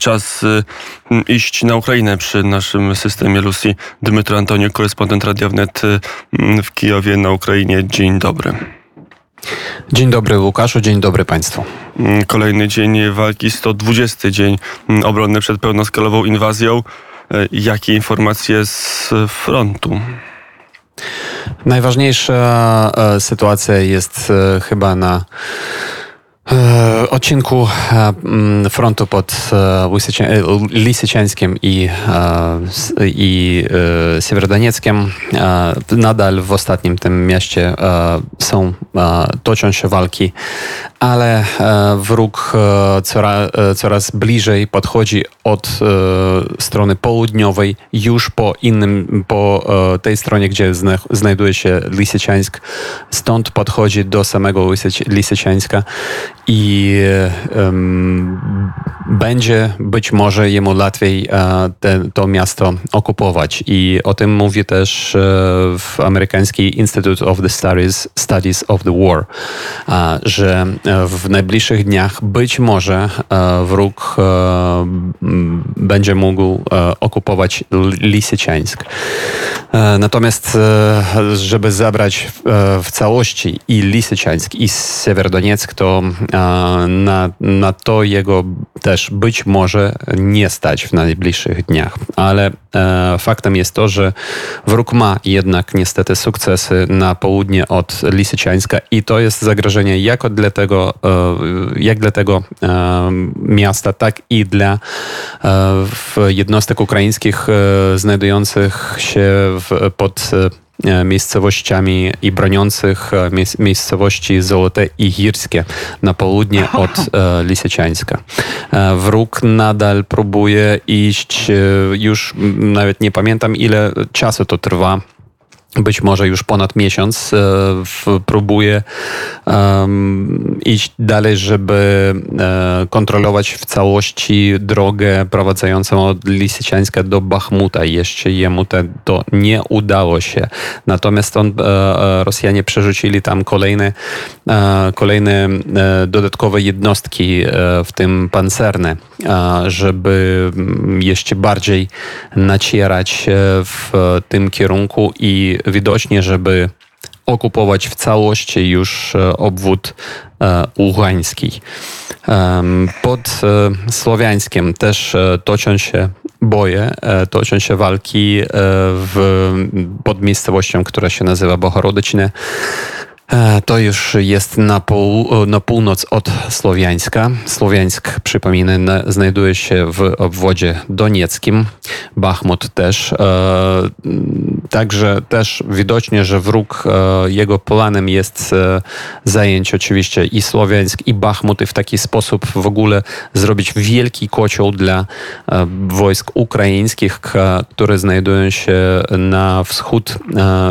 czas iść na Ukrainę przy naszym systemie Lucy. Dmytro Antonio, korespondent Radia Wnet w Kijowie na Ukrainie. Dzień dobry. Dzień dobry Łukaszu, dzień dobry Państwu. Kolejny dzień walki, 120 dzień obronny przed pełnoskalową inwazją. E, jakie informacje z frontu? Najważniejsza e, sytuacja jest e, chyba na odcinku e, mm, frontu pod e, Lisyciańskiem i, i Siewierodonieckiem nadal w ostatnim tym mieście są, toczą się walki, ale wróg coraz, coraz bliżej podchodzi od strony południowej, już po innym, po tej stronie, gdzie znajduje się Lisyciańsk. Stąd podchodzi do samego Lisyciańska i um, będzie być może jemu łatwiej te, to miasto okupować. I o tym mówi też w amerykański Institute of the Studies, Studies of the War, że w najbliższych dniach być może wróg będzie mógł okupować Lisyciańsk. Natomiast, żeby zabrać w całości i Lisyciańsk, i Siewerdonieck, to na, na to jego też być może nie stać w najbliższych dniach. Ale e, faktem jest to, że wróg ma jednak niestety sukcesy na południe od Lisyciańska i to jest zagrożenie jak dla tego, e, jak dla tego e, miasta, tak i dla e, jednostek ukraińskich znajdujących się pod miejscowościami i broniących miejscowości Złote i Girskie na południe od Lisyciańska. Wróg nadal próbuje iść, już nawet nie pamiętam ile czasu to trwa być może już ponad miesiąc e, próbuje iść dalej, żeby e, kontrolować w całości drogę prowadzącą od Lisyciańska do Bachmuta. Jeszcze jemu to nie udało się. Natomiast on, e, Rosjanie przerzucili tam kolejne, kolejne dodatkowe jednostki, w tym pancerne, żeby jeszcze bardziej nacierać w tym kierunku i widocznie, żeby okupować w całości już e, obwód e, uchański. Pod e, Słowiańskiem też toczą się boje, toczą się walki w, pod miejscowością, która się nazywa Bohorodyczne. E, to już jest na, pół, na północ od Słowiańska. Słowiańsk, przypominam, znajduje się w obwodzie donieckim. Bachmut też. E, także też widocznie, że wróg, e, jego planem jest zająć oczywiście i Słowiańsk, i Bachmut i w taki sposób w ogóle zrobić wielki kocioł dla wojsk ukraińskich, które znajdują się na wschód,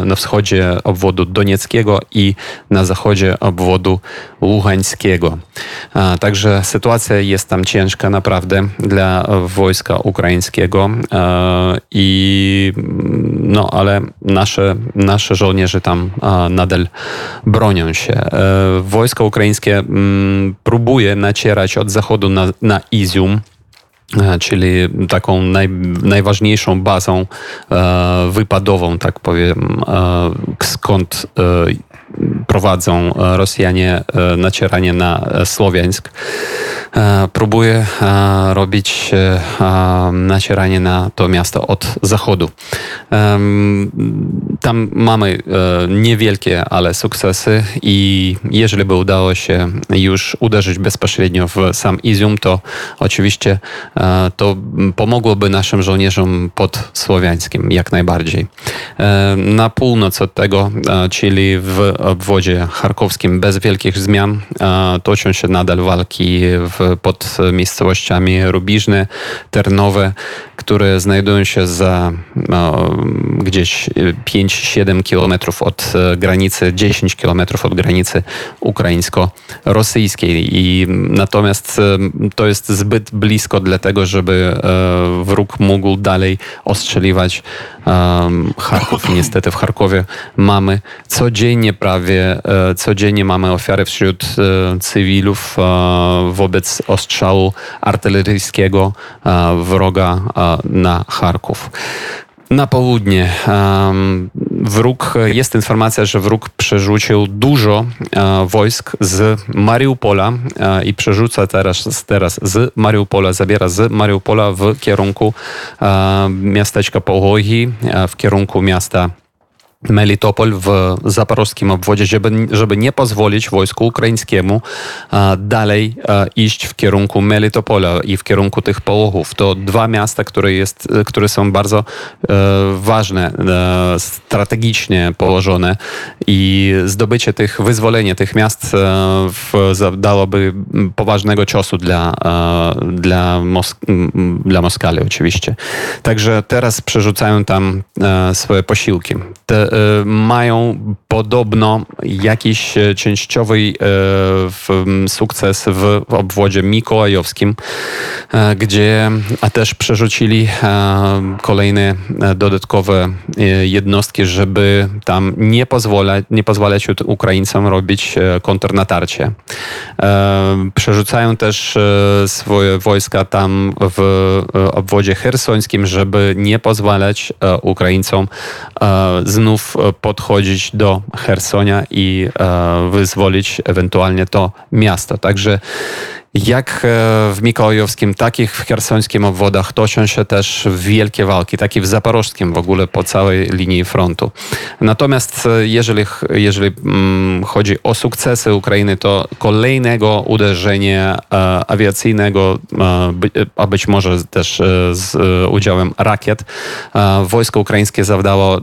na wschodzie obwodu donieckiego i na zachodzie obwodu Łuchańskiego. Także sytuacja jest tam ciężka naprawdę dla wojska ukraińskiego i no, ale nasze, nasze żołnierze tam nadal bronią się. E, wojsko ukraińskie mm, próbuje nacierać od zachodu na, na Izium, czyli taką naj, najważniejszą bazą e, wypadową, tak powiem, e, skąd prowadzą e, Rosjanie e, nacieranie na e, Słowiańsk. Próbuje robić nacieranie na to miasto od zachodu. Tam mamy niewielkie, ale sukcesy i jeżeli by udało się już uderzyć bezpośrednio w sam Izium, to oczywiście to pomogłoby naszym żołnierzom pod Słowiańskim jak najbardziej. Na północ od tego, czyli w obwodzie charkowskim bez wielkich zmian. Toczą się nadal walki w, pod miejscowościami Rubiżne, Ternowe, które znajdują się za no, gdzieś 5-7 kilometrów od e, granicy, 10 kilometrów od granicy ukraińsko-rosyjskiej. I natomiast e, to jest zbyt blisko dlatego, żeby e, wróg mógł dalej ostrzeliwać Charków. Niestety w Charkowie mamy codziennie prawie, codziennie mamy ofiary wśród cywilów wobec ostrzału artyleryjskiego wroga na Charków. Na południe wróg, jest informacja, że wróg przerzucił dużo wojsk z Mariupola i przerzuca teraz, teraz z Mariupola, zabiera z Mariupola w kierunku miasteczka Połogi, w kierunku miasta Melitopol w zaporowskim obwodzie, żeby, żeby nie pozwolić wojsku ukraińskiemu dalej iść w kierunku Melitopola i w kierunku tych połochów. To dwa miasta, które, jest, które są bardzo e, ważne, e, strategicznie położone i zdobycie tych, wyzwolenie tych miast e, dałoby poważnego ciosu dla, dla, Mosk dla Moskali oczywiście. Także teraz przerzucają tam swoje posiłki. Te, E, mają podobno jakiś e, częściowy e, sukces w obwodzie mikołajowskim, gdzie a też przerzucili kolejne dodatkowe jednostki, żeby tam nie pozwalać, nie pozwalać Ukraińcom robić kontrnatarcie. Przerzucają też swoje wojska tam w obwodzie hersońskim, żeby nie pozwalać Ukraińcom znów podchodzić do Hersonia i e, wyzwolić ewentualnie to miasto. Także jak e, w Mikołajowskim, tak i w chersońskim obwodach toczą się też wielkie walki, tak i w Zaporożskim w ogóle po całej linii frontu. Natomiast e, jeżeli, jeżeli mm, chodzi o sukcesy Ukrainy, to kolejnego uderzenia e, awiacyjnego, a być może też z udziałem rakiet, wojsko ukraińskie zawdało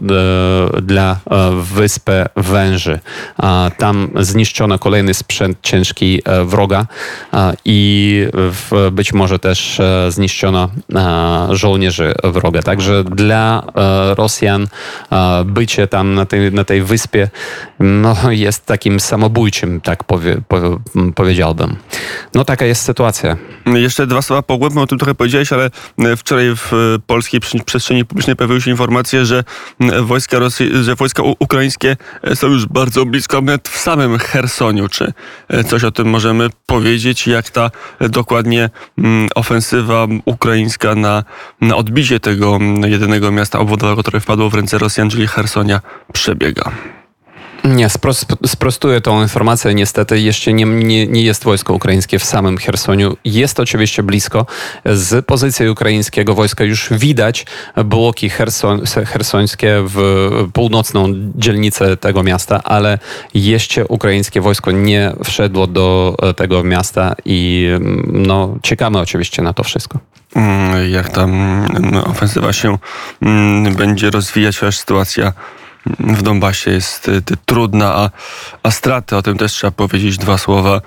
dla wyspy Węży. Tam zniszczono kolejny sprzęt ciężki wroga i być może też e, zniszczono e, żołnierzy wroga. Także dla e, Rosjan bycie tam na tej, na tej wyspie no, jest takim samobójczym, tak powie, powiedziałbym. No taka jest sytuacja. Jeszcze dwa słowa pogłębmy, o tym trochę powiedziałeś, ale wczoraj w polskiej przestrzeni publicznej pojawiły się informacje, że wojska, Rosji, że wojska ukraińskie są już bardzo blisko, nawet w samym Chersoniu. Czy coś o tym możemy powiedzieć? Jak ta dokładnie mm, ofensywa ukraińska na, na odbicie tego mm, jedynego miasta obwodowego, które wpadło w ręce Rosjan, czyli Hersonia, przebiega. Nie, sprostuję tą informację. Niestety jeszcze nie, nie, nie, jest wojsko ukraińskie w samym Chersoniu. Jest oczywiście blisko. Z pozycji ukraińskiego wojska już widać bloki herson, hersońskie w północną dzielnicę tego miasta, ale jeszcze ukraińskie wojsko nie wszedło do tego miasta i no, czekamy oczywiście na to wszystko. Mm, jak ta mm, ofensywa się mm, będzie rozwijać, aż sytuacja w Donbasie jest y, trudna, a, a straty, o tym też trzeba powiedzieć dwa słowa,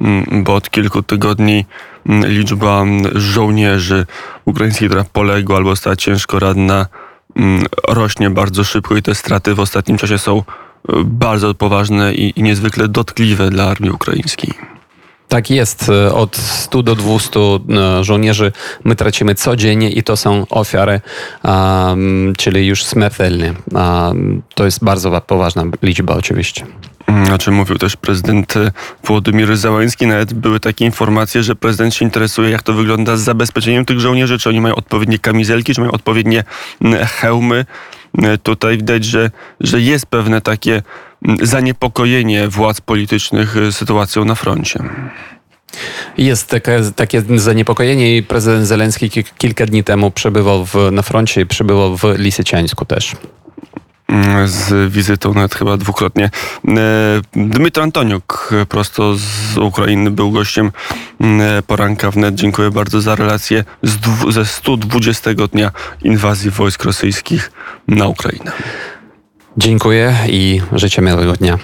mm, bo od kilku tygodni mm, liczba mm, żołnierzy ukraińskich, która poległa albo została ciężko ranna, rośnie bardzo szybko i te straty w ostatnim czasie są y, bardzo poważne i, i niezwykle dotkliwe dla armii ukraińskiej. Tak jest. Od 100 do 200 e, żołnierzy my tracimy codziennie i to są ofiary, czyli już śmiertelne. To jest bardzo poważna liczba oczywiście. Mm, o czym mówił też prezydent e, Włodymir Załański. Nawet były takie informacje, że prezydent się interesuje, jak to wygląda z zabezpieczeniem tych żołnierzy, czy oni mają odpowiednie kamizelki, czy mają odpowiednie hełmy. E, tutaj widać, że, że jest pewne takie zaniepokojenie władz politycznych y, sytuacją na froncie. Jest takie, takie zaniepokojenie i prezydent Zelenski kilka dni temu przebywał w, na froncie i przebywał w Lisyciańsku też mm, z wizytą nawet chyba dwukrotnie. E, Dmytro Antoniuk prosto z Ukrainy był gościem mm, poranka wnet. Dziękuję bardzo za relację z ze 120 dnia inwazji wojsk rosyjskich na Ukrainę. Dziękuję i życzę miłego dnia.